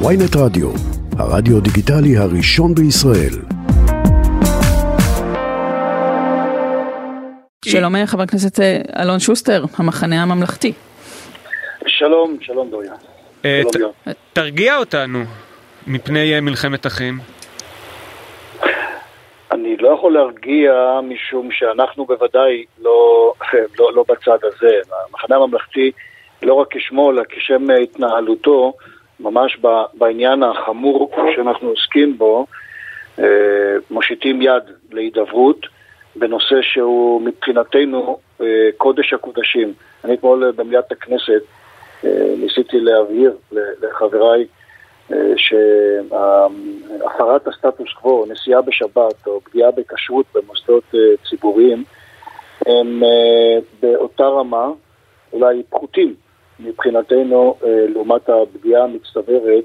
ויינט רדיו, הרדיו דיגיטלי הראשון בישראל. שלום חבר הכנסת אה, אלון שוסטר, המחנה הממלכתי. שלום, שלום דוריה. אה, תרגיע אותנו מפני אה, מלחמת אחים. אני לא יכול להרגיע משום שאנחנו בוודאי לא, לא, לא בצד הזה. המחנה הממלכתי, לא רק כשמו, אלא כשם התנהלותו, ממש בעניין החמור שאנחנו עוסקים בו, אה, מושיטים יד להידברות בנושא שהוא מבחינתנו אה, קודש הקודשים. אני אתמול במליאת הכנסת ניסיתי להבהיר לחבריי שהפרת הסטטוס קוו, נסיעה בשבת או פגיעה בכשרות במוסדות אה, ציבוריים הם אה, באותה רמה, אולי פחותים מבחינתנו אה, לעומת הפגיעה המצטברת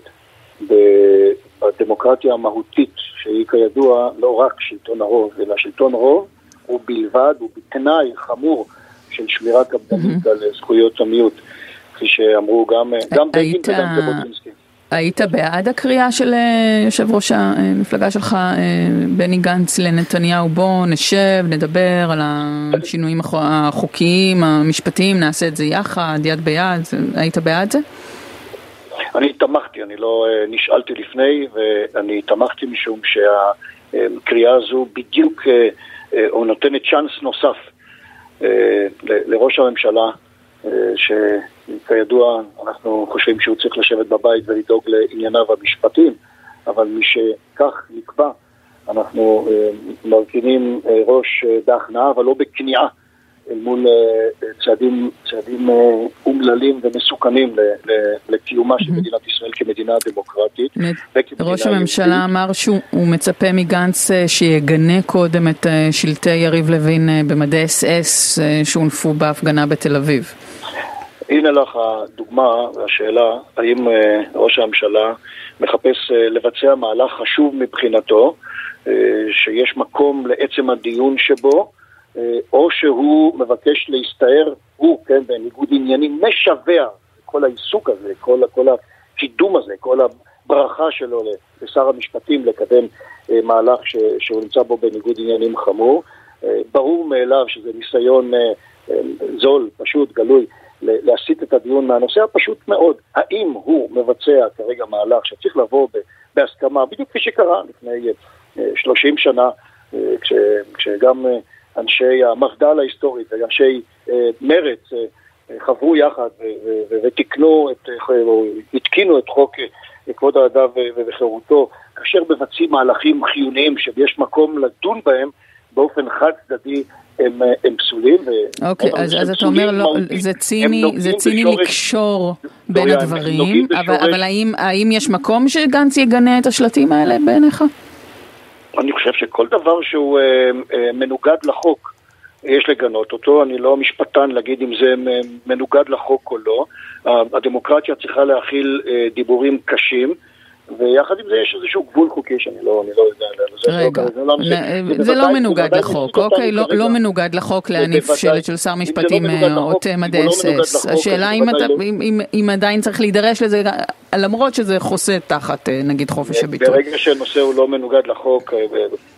בדמוקרטיה המהותית שהיא כידוע לא רק שלטון הרוב, אלא שלטון רוב הוא בלבד, הוא בתנאי חמור של שמירה קפדנית mm-hmm. על זכויות המיעוט, כפי שאמרו גם, גם בגין וגם ז'בוטינסקי. היית בעד הקריאה של אה, יושב ראש המפלגה שלך, אה, בני גנץ, לנתניהו, בוא נשב, נדבר על השינויים החוקיים, המשפטיים, נעשה את זה יחד, יד ביד, היית בעד זה? אני תמכתי, אני לא אה, נשאלתי לפני, ואני תמכתי משום שהקריאה הזו בדיוק, או נותנת צ'אנס נוסף לראש הממשלה שכידוע אנחנו חושבים שהוא צריך לשבת בבית ולדאוג לענייניו המשפטיים, אבל משכך נקבע, אנחנו אה, מרכינים אה, ראש בהכנעה, אבל לא בכניעה. אל מול צעדים, צעדים אומללים ומסוכנים לקיומה של מדינת ישראל כמדינה דמוקרטית. ראש הממשלה אמר שהוא מצפה מגנץ שיגנה קודם את שלטי יריב לוין במדי אס אס שהונפו בהפגנה בתל אביב. הנה לך הדוגמה והשאלה, האם אה, ראש הממשלה מחפש אה, לבצע מהלך חשוב מבחינתו, אה, שיש מקום לעצם הדיון שבו, או שהוא מבקש להסתער, הוא, כן, בניגוד עניינים משווע, כל העיסוק הזה, כל, כל הקידום הזה, כל הברכה שלו לשר המשפטים לקדם מהלך ש, שהוא נמצא בו בניגוד עניינים חמור. ברור מאליו שזה ניסיון זול, פשוט, גלוי, להסיט את הדיון מהנושא הפשוט מאוד, האם הוא מבצע כרגע מהלך שצריך לבוא בהסכמה, בדיוק כפי שקרה לפני 30 אה, שנה, אה, כש, כשגם אה, אנשי המפד"ל ההיסטורית ואנשי מרצ חברו יחד ותיקנו, את, או התקינו את חוק כבוד האדם וחירותו, כאשר מבצעים מהלכים חיוניים שיש מקום לדון בהם באופן חד צדדי הם, הם פסולים. אוקיי, אז, אז אתה אומר, לא, זה ציני, זה ציני בשורש, לקשור בין לא, הדברים, אבל, אבל האם, האם יש מקום שגנץ יגנה את השלטים האלה בעיניך? אני חושב שכל דבר שהוא אה, אה, מנוגד לחוק, יש לגנות אותו. אני לא משפטן להגיד אם זה מנוגד לחוק או לא. הדמוקרטיה צריכה להכיל אה, דיבורים קשים. ויחד עם זה יש איזשהו גבול חוקי שאני לא, לא יודע, רגע, זה לא, זה זה לא מנוגד לחוק, אוקיי, לא, לא מנוגד לחוק להניף שלט של שר משפטים עוטה מדי אס השאלה אם עדיין צריך להידרש לזה, למרות שזה חוסה תחת אה, נגיד חופש הביטוי. ברגע שנושא הוא לא מנוגד לחוק, אה,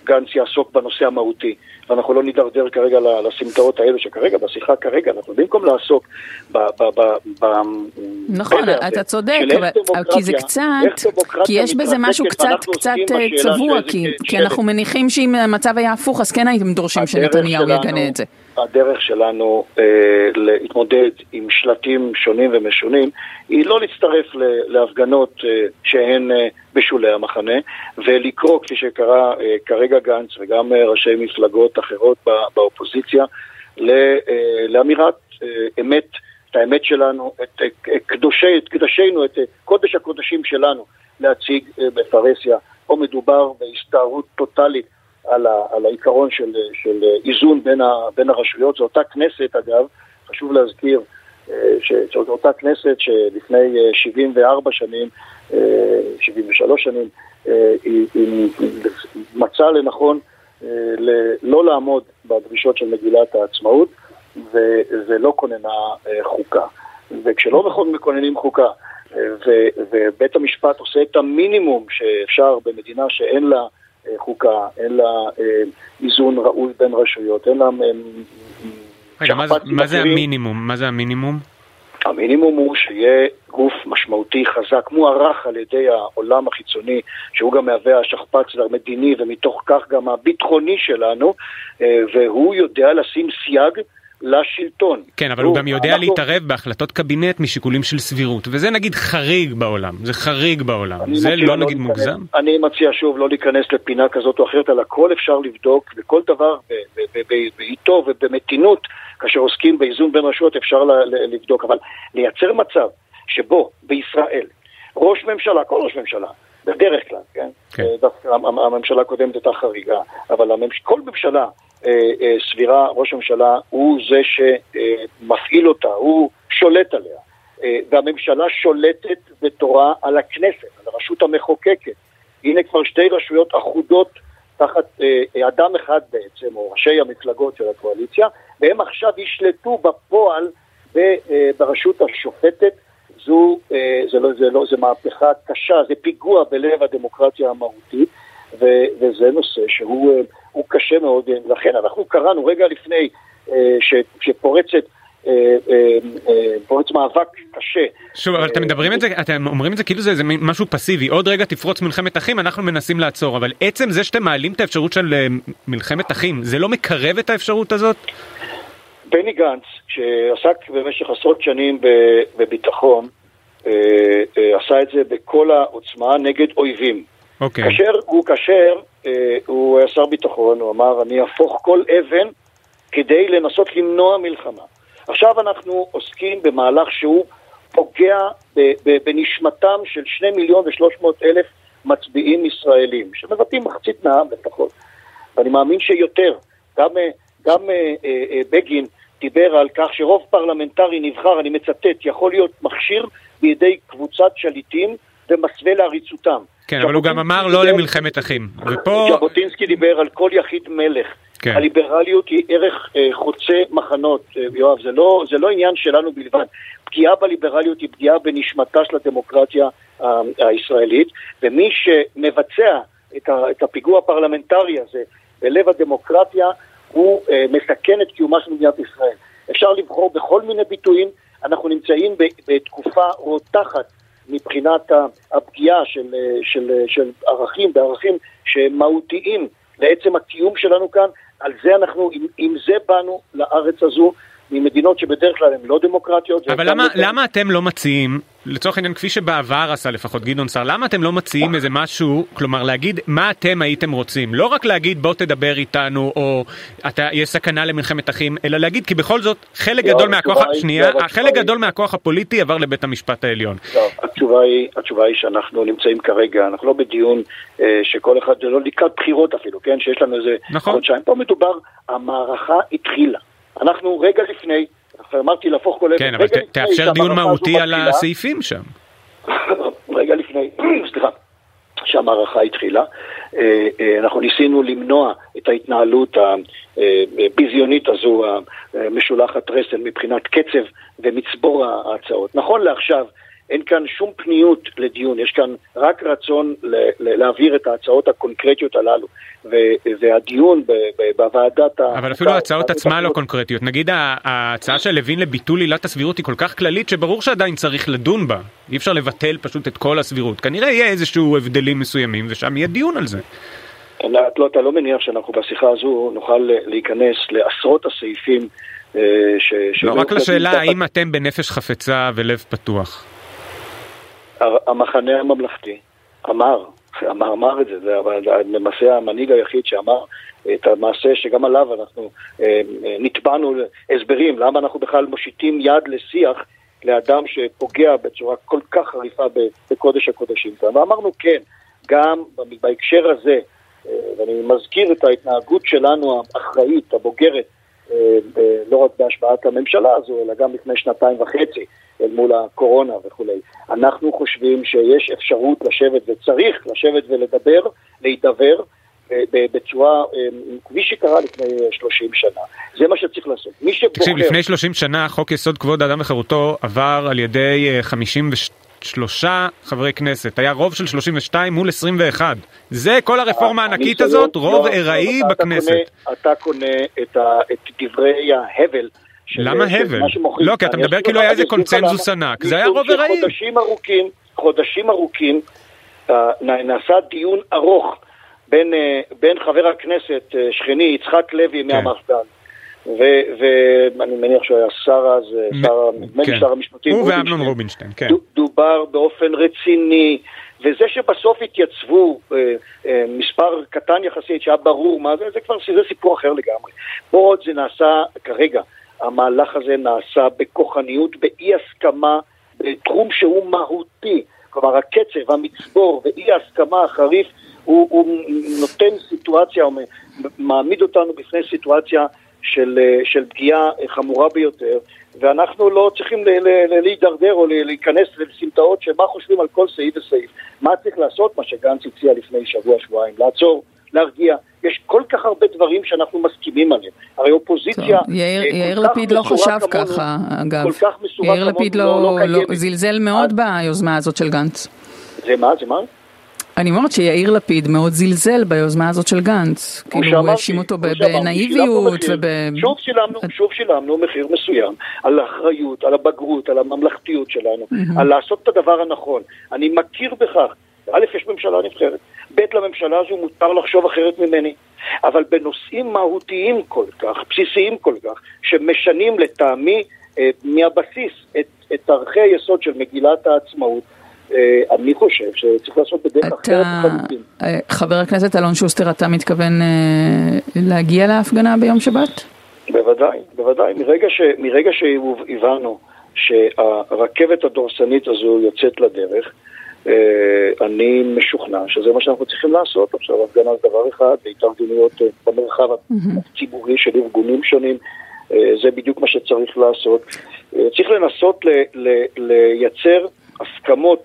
גנץ יעסוק בנושא המהותי. ואנחנו לא נידרדר כרגע לסמטאות האלו, שכרגע, בשיחה כרגע, אנחנו במקום לעסוק ב... ב, ב, ב נכון, אתה צודק, כי זה קצת, כי יש בזה משהו קצת קצת אה, צבוע, כי, כי אנחנו מניחים שאם המצב היה הפוך, אז כן הייתם דורשים שנתניהו יגנה את זה. הדרך שלנו אה, להתמודד עם שלטים שונים ומשונים היא לא להצטרף להפגנות אה, שהן אה, בשולי המחנה ולקרוא, כפי שקרא אה, כרגע גנץ וגם אה, ראשי מפלגות אחרות באופוזיציה, אה, לאמירת אה, אמת, את האמת שלנו, את, את, קדושי, את קדשינו, את קודש הקודשים שלנו להציג אה, בפרהסיה. פה מדובר בהסתערות טוטאלית על, ה, על העיקרון של, של איזון בין, ה, בין הרשויות. זו אותה כנסת, אגב, חשוב להזכיר, אה, שזו אותה כנסת שלפני 74 אה, שנים, 73 אה, שנים, היא, היא מצאה לנכון לא לעמוד בדרישות של מגילת העצמאות, ולא כוננה חוקה. וכשלא מכוננים חוקה, ובית המשפט עושה את המינימום שאפשר במדינה שאין לה חוקה, אין לה איזון ראוי בין רשויות, אין לה... רגע, מה זה המינימום? מה זה המינימום? המינימום הוא שיהיה גוף משמעותי, חזק, מוערך על ידי העולם החיצוני, שהוא גם מהווה השכפ"ץ המדיני ומתוך כך גם הביטחוני שלנו, והוא יודע לשים סייג לשלטון. כן, אבל הוא, הוא גם יודע אנחנו... להתערב בהחלטות קבינט משיקולים של סבירות, וזה נגיד חריג בעולם, זה חריג בעולם, זה לא, לא נגיד להיכנס, מוגזם? אני מציע שוב לא להיכנס לפינה כזאת או אחרת, על הכל אפשר לבדוק, וכל דבר בעיתו ובמתינות, כאשר עוסקים באיזון בין רשויות אפשר לבדוק, אבל לייצר מצב שבו בישראל ראש ממשלה, כל ראש ממשלה, בדרך כלל, כן? כן. דווקא הממשלה הקודמת הייתה חריגה, אבל הממש... כל ממשלה אה, אה, סבירה, ראש הממשלה הוא זה שמפעיל אותה, הוא שולט עליה. אה, והממשלה שולטת בתורה על הכנסת, על הרשות המחוקקת. הנה כבר שתי רשויות אחודות תחת אדם אחד בעצם, או ראשי המפלגות של הקואליציה, והם עכשיו ישלטו בפועל ברשות השופטת. זו, זה לא, זה לא, זה מהפכה קשה, זה פיגוע בלב הדמוקרטיה המהותית, וזה נושא שהוא הוא קשה מאוד, לכן אנחנו קראנו רגע לפני אה, שפורצת אה, אה, פורץ מאבק קשה. שוב, אבל אתם מדברים את זה, אתם אומרים את זה כאילו זה, זה משהו פסיבי, עוד רגע תפרוץ מלחמת אחים, אנחנו מנסים לעצור, אבל עצם זה שאתם מעלים את האפשרות של מלחמת אחים, זה לא מקרב את האפשרות הזאת? בני גנץ, שעסק במשך עשרות שנים בביטחון, עשה את זה בכל העוצמה נגד אויבים. אוקיי. כאשר הוא כאשר אה, הוא היה שר ביטחון, הוא אמר, אני אהפוך כל אבן כדי לנסות למנוע מלחמה. עכשיו אנחנו עוסקים במהלך שהוא פוגע בנשמתם של שני מיליון ושלוש מאות אלף מצביעים ישראלים, שמבטאים מחצית מהעם לפחות. ואני מאמין שיותר. גם, אה, גם אה, אה, בגין דיבר על כך שרוב פרלמנטרי נבחר, אני מצטט, יכול להיות מכשיר בידי קבוצת שליטים ומסווה לעריצותם. כן, אבל הוא גם אמר לא למלחמת אחים. ופה... ז'בוטינסקי דיבר על כל יחיד מלך. כן. הליברליות היא ערך אה, חוצה מחנות, אה, יואב, זה לא, זה לא עניין שלנו בלבד. פגיעה בליברליות היא פגיעה בנשמתה של הדמוקרטיה אה, הישראלית, ומי שמבצע את, ה, את הפיגוע הפרלמנטרי הזה בלב הדמוקרטיה, הוא אה, מסכן את קיומה של מדינת ישראל. אפשר לבחור בכל מיני ביטויים, אנחנו נמצאים בתקופה רותחת מבחינת הפגיעה של, של, של ערכים, בערכים שהם מהותיים לעצם הקיום שלנו כאן, על זה אנחנו, עם, עם זה באנו לארץ הזו, ממדינות שבדרך כלל הן לא דמוקרטיות. אבל למה, למה אתם לא מציעים, לצורך העניין כפי שבעבר עשה לפחות גדעון סער, למה אתם לא מציעים איזה משהו, כלומר להגיד מה אתם הייתם רוצים, לא רק להגיד בוא תדבר איתנו או אתה, יש סכנה למלחמת אחים, אלא להגיד כי בכל זאת חלק לא, גדול מהכוח, שנייה, חלק גדול מהכוח הפוליטי עבר לבית המשפט העליון. לא, התשובה היא, התשובה היא שאנחנו נמצאים כרגע, אנחנו לא בדיון אה, שכל אחד, זה לא לקראת בחירות אפילו, כן, שיש לנו איזה נכון. חודשיים, פה מדובר, המערכה התחילה. אנחנו רגע לפני, אמרתי להפוך כל כן, אבל תאפשר דיון מהותי על הסעיפים שם. רגע לפני, סליחה, שהמערכה התחילה. אה, אה, אנחנו ניסינו למנוע את ההתנהלות הביזיונית הזו, המשולחת רסן, מבחינת קצב ומצבור ההצעות. נכון לעכשיו, אין כאן שום פניות לדיון, יש כאן רק רצון להעביר את ההצעות הקונקרטיות הללו. והדיון בוועדת ה... אבל אפילו ההצעות עצמה לא קונקרטיות. נגיד ההצעה של לוין לביטול עילת הסבירות היא כל כך כללית שברור שעדיין צריך לדון בה. אי אפשר לבטל פשוט את כל הסבירות. כנראה יהיה איזשהו הבדלים מסוימים ושם יהיה דיון על זה. לא, אתה לא מניח שאנחנו בשיחה הזו נוכל להיכנס לעשרות הסעיפים אה, ש... לא, רק לשאלה האם אתם בנפש חפצה ולב פתוח. המחנה הממלכתי אמר, אמר, אמר את זה, זה למעשה המנהיג היחיד שאמר את המעשה שגם עליו אנחנו אה, אה, נתבענו הסברים, למה אנחנו בכלל מושיטים יד לשיח לאדם שפוגע בצורה כל כך חריפה בקודש הקודשים. ואמרנו כן, גם בהקשר הזה, אה, ואני מזכיר את ההתנהגות שלנו האחראית, הבוגרת, לא רק בהשבעת הממשלה הזו, אלא גם לפני שנתיים וחצי, אל מול הקורונה וכולי. אנחנו חושבים שיש אפשרות לשבת וצריך לשבת ולדבר, להידבר. בצורה, כפי שקרה לפני 30 שנה. זה מה שצריך לעשות. מי שבוחר... תקשיב, לפני 30 שנה חוק יסוד כבוד האדם וחירותו עבר על ידי 52 שלושה חברי כנסת, היה רוב של 32 מול 21. זה כל הרפורמה הענקית הזאת, רוב ארעי בכנסת. אתה קונה את דברי ההבל. למה הבל? לא, כי אתה מדבר כאילו היה איזה קונצנזוס ענק, זה היה רוב ארעי. חודשים ארוכים, חודשים ארוכים, נעשה דיון ארוך בין, בין חבר הכנסת שכני יצחק לוי כן. מהמפד"ל ואני מניח שהוא היה שר אז, שר, כן. שר המשפטים, הוא ואמנון רובינשטיין, כן. דובר באופן רציני, וזה שבסוף התייצבו אה, אה, מספר קטן יחסית, שהיה ברור מה זה, זה כבר זה סיפור אחר לגמרי. פה עוד זה נעשה, כרגע, המהלך הזה נעשה בכוחניות, באי הסכמה, בתחום שהוא מהותי. כלומר, הקצב, המצבור ואי ההסכמה החריף, הוא, הוא נותן סיטואציה, הוא מעמיד אותנו בפני סיטואציה של, של פגיעה חמורה ביותר, ואנחנו לא צריכים להידרדר או להיכנס לסמטאות של מה חושבים על כל סעיף וסעיף. מה צריך לעשות? מה שגנץ הציע לפני שבוע-שבועיים, לעצור, להרגיע. יש כל כך הרבה דברים שאנחנו מסכימים עליהם. הרי אופוזיציה... טוב, יאיר, אה, יאיר לפיד לא חשב כמונו, ככה, אגב. כל כך מסורה כמונו, יאיר לפיד לא, לא, לא, לא זלזל מאוד ביוזמה הזאת של גנץ. זה מה? זה מה? אני אומרת שיאיר לפיד מאוד זלזל ביוזמה הזאת של גנץ. כאילו הוא האשים אותו בנאיביות וב... שוב שילמנו, שוב שילמנו מחיר מסוים על האחריות, על הבגרות, על הממלכתיות שלנו, על לעשות את הדבר הנכון. אני מכיר בכך. א', יש ממשלה נבחרת, ב', לממשלה הזו מותר לחשוב אחרת ממני. אבל בנושאים מהותיים כל כך, בסיסיים כל כך, שמשנים לטעמי אה, מהבסיס את, את ערכי היסוד של מגילת העצמאות, אה, אני חושב שצריך לעשות בדרך אחרת לחלוטין. אה, חבר הכנסת אלון שוסטר, אתה מתכוון אה, להגיע להפגנה ביום שבת? בוודאי, בוודאי. מרגע, ש, מרגע שהבנו שהרכבת הדורסנית הזו יוצאת לדרך, אני משוכנע שזה מה שאנחנו צריכים לעשות עכשיו. הפגנה זה דבר אחד, בהתארגנויות במרחב הציבורי של ארגונים שונים, זה בדיוק מה שצריך לעשות. צריך לנסות לייצר הסכמות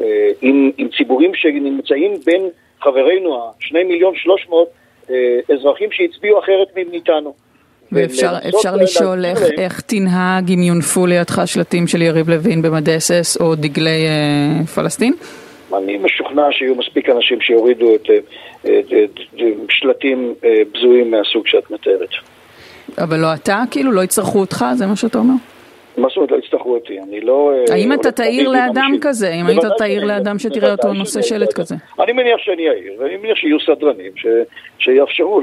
אה, עם, עם ציבורים שנמצאים בין חברינו, השני מיליון שלוש מאות אה, אזרחים שהצביעו אחרת מאיתנו. ואפשר לשאול איך, איך תנהג אם יונפו לידך שלטים של יריב לוין במדי אס או דגלי אה, פלסטין? אני משוכנע שיהיו מספיק אנשים שיורידו את, את, את, את שלטים אה, בזויים מהסוג שאת מתארת. אבל לא אתה? כאילו לא יצטרכו אותך? זה מה שאתה אומר? מה זאת אומרת לא יצטרכו אותי? אני לא... אה, האם אתה תעיר לאדם כזה? אם היית תעיר לאדם שתראה אותו נושא שלט כזה? אני מניח שאני אעיר, ואני מניח שיהיו סדרנים שיאפשרו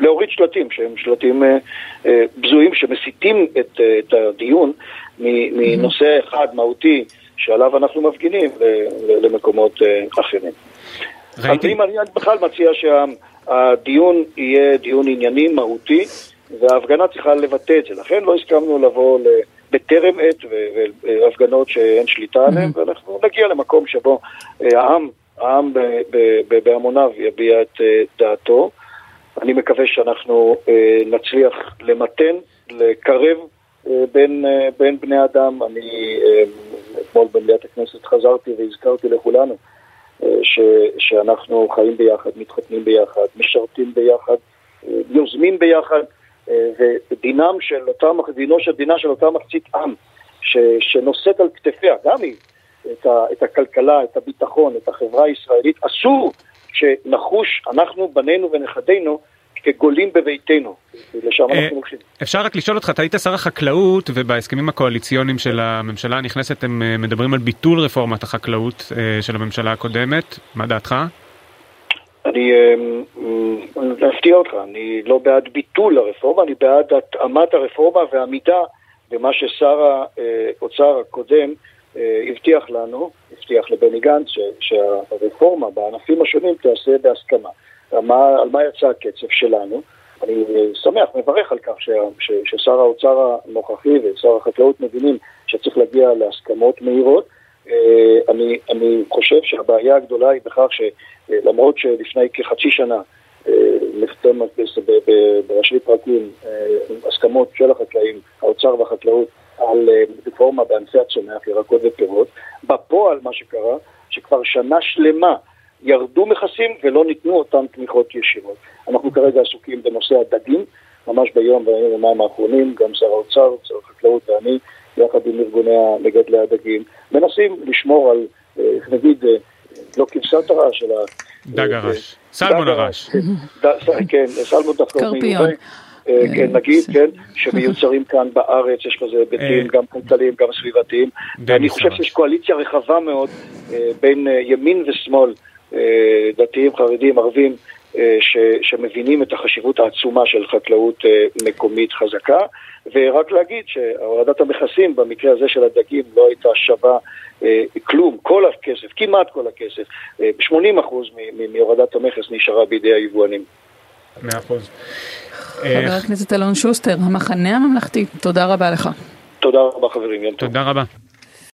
להוריד שלטים שהם שלטים אה, אה, בזויים שמסיתים את הדיון מנושא אחד מהותי שעליו אנחנו מפגינים למקומות אחרים. ראיתי... אני בכלל מציע שהדיון יהיה דיון ענייני, מהותי, וההפגנה צריכה לבטא את זה. לכן לא הסכמנו לבוא בטרם עת והפגנות שאין שליטה עליהן, mm-hmm. ואנחנו נגיע למקום שבו אה, העם, העם בהמוניו יביע את אה, דעתו. אני מקווה שאנחנו אה, נצליח למתן, לקרב בין, בין בני אדם. אני אתמול במליאת הכנסת חזרתי והזכרתי לכולנו ש, שאנחנו חיים ביחד, מתחתנים ביחד, משרתים ביחד, יוזמים ביחד. אה, ודינם של אותם, דינו של דינה של אותה מחצית עם ש, שנושאת על כתפיה, גם היא, את, ה, את הכלכלה, את הביטחון, את החברה הישראלית, אסור שנחוש אנחנו, בנינו ונכדינו, כגולים בביתנו, לשם אה, אנחנו הולכים. אפשר רק לשאול אותך, אתה היית שר החקלאות ובהסכמים הקואליציוניים של הממשלה הנכנסת הם אה, מדברים על ביטול רפורמת החקלאות של הממשלה הקודמת, מה דעתך? אני אפתיע אותך, אני לא בעד ביטול הרפורמה, אני בעד התאמת הרפורמה ועמידה במה ששר האוצר הקודם אה, הבטיח לנו, הבטיח לבני גנץ, שהרפורמה בענפים השונים תיעשה בהסכמה. מה, על מה יצא הקצב שלנו? אני שמח, מברך על כך ש, ש, ששר האוצר הנוכחי ושר החקלאות מבינים שצריך להגיע להסכמות מהירות. אה, אני, אני חושב שהבעיה הגדולה היא בכך שלמרות שלפני כחצי שנה אה, נחתם בראשי פרקים אה, הסכמות של החקלאים, האוצר והחקלאות, על רפורמה בענפי הצומח, ירקות ופירות, בפועל מה שקרה, שכבר שנה שלמה ירדו מכסים ולא ניתנו אותן תמיכות ישירות. אנחנו כרגע עסוקים בנושא הדגים, ממש ביום והיומיים האחרונים, גם שר האוצר, שר החקלאות ואני יחד עם ארגוני מגדלי הדגים, מנסים לשמור על, איך נגיד, לא כבשת הרש, אלא... דג הרש. סלמון הרש. כן, סלמון דווקא. קרפיון. כן, נגיד, כן, שמיוצרים כאן בארץ, יש בזה היבטים גם כלכליים, גם סביבתיים. ואני חושב שיש קואליציה רחבה מאוד בין ימין ושמאל, דתיים, חרדים, ערבים, ש, שמבינים את החשיבות העצומה של חקלאות מקומית חזקה, ורק להגיד שהורדת המכסים במקרה הזה של הדגים לא הייתה שווה כלום, כל הכסף, כמעט כל הכסף, 80% מהורדת המכס נשארה בידי היבואנים. מאה אחוז. חבר הכנסת אלון שוסטר, המחנה הממלכתי, תודה רבה לך. תודה רבה חברים, תודה רבה.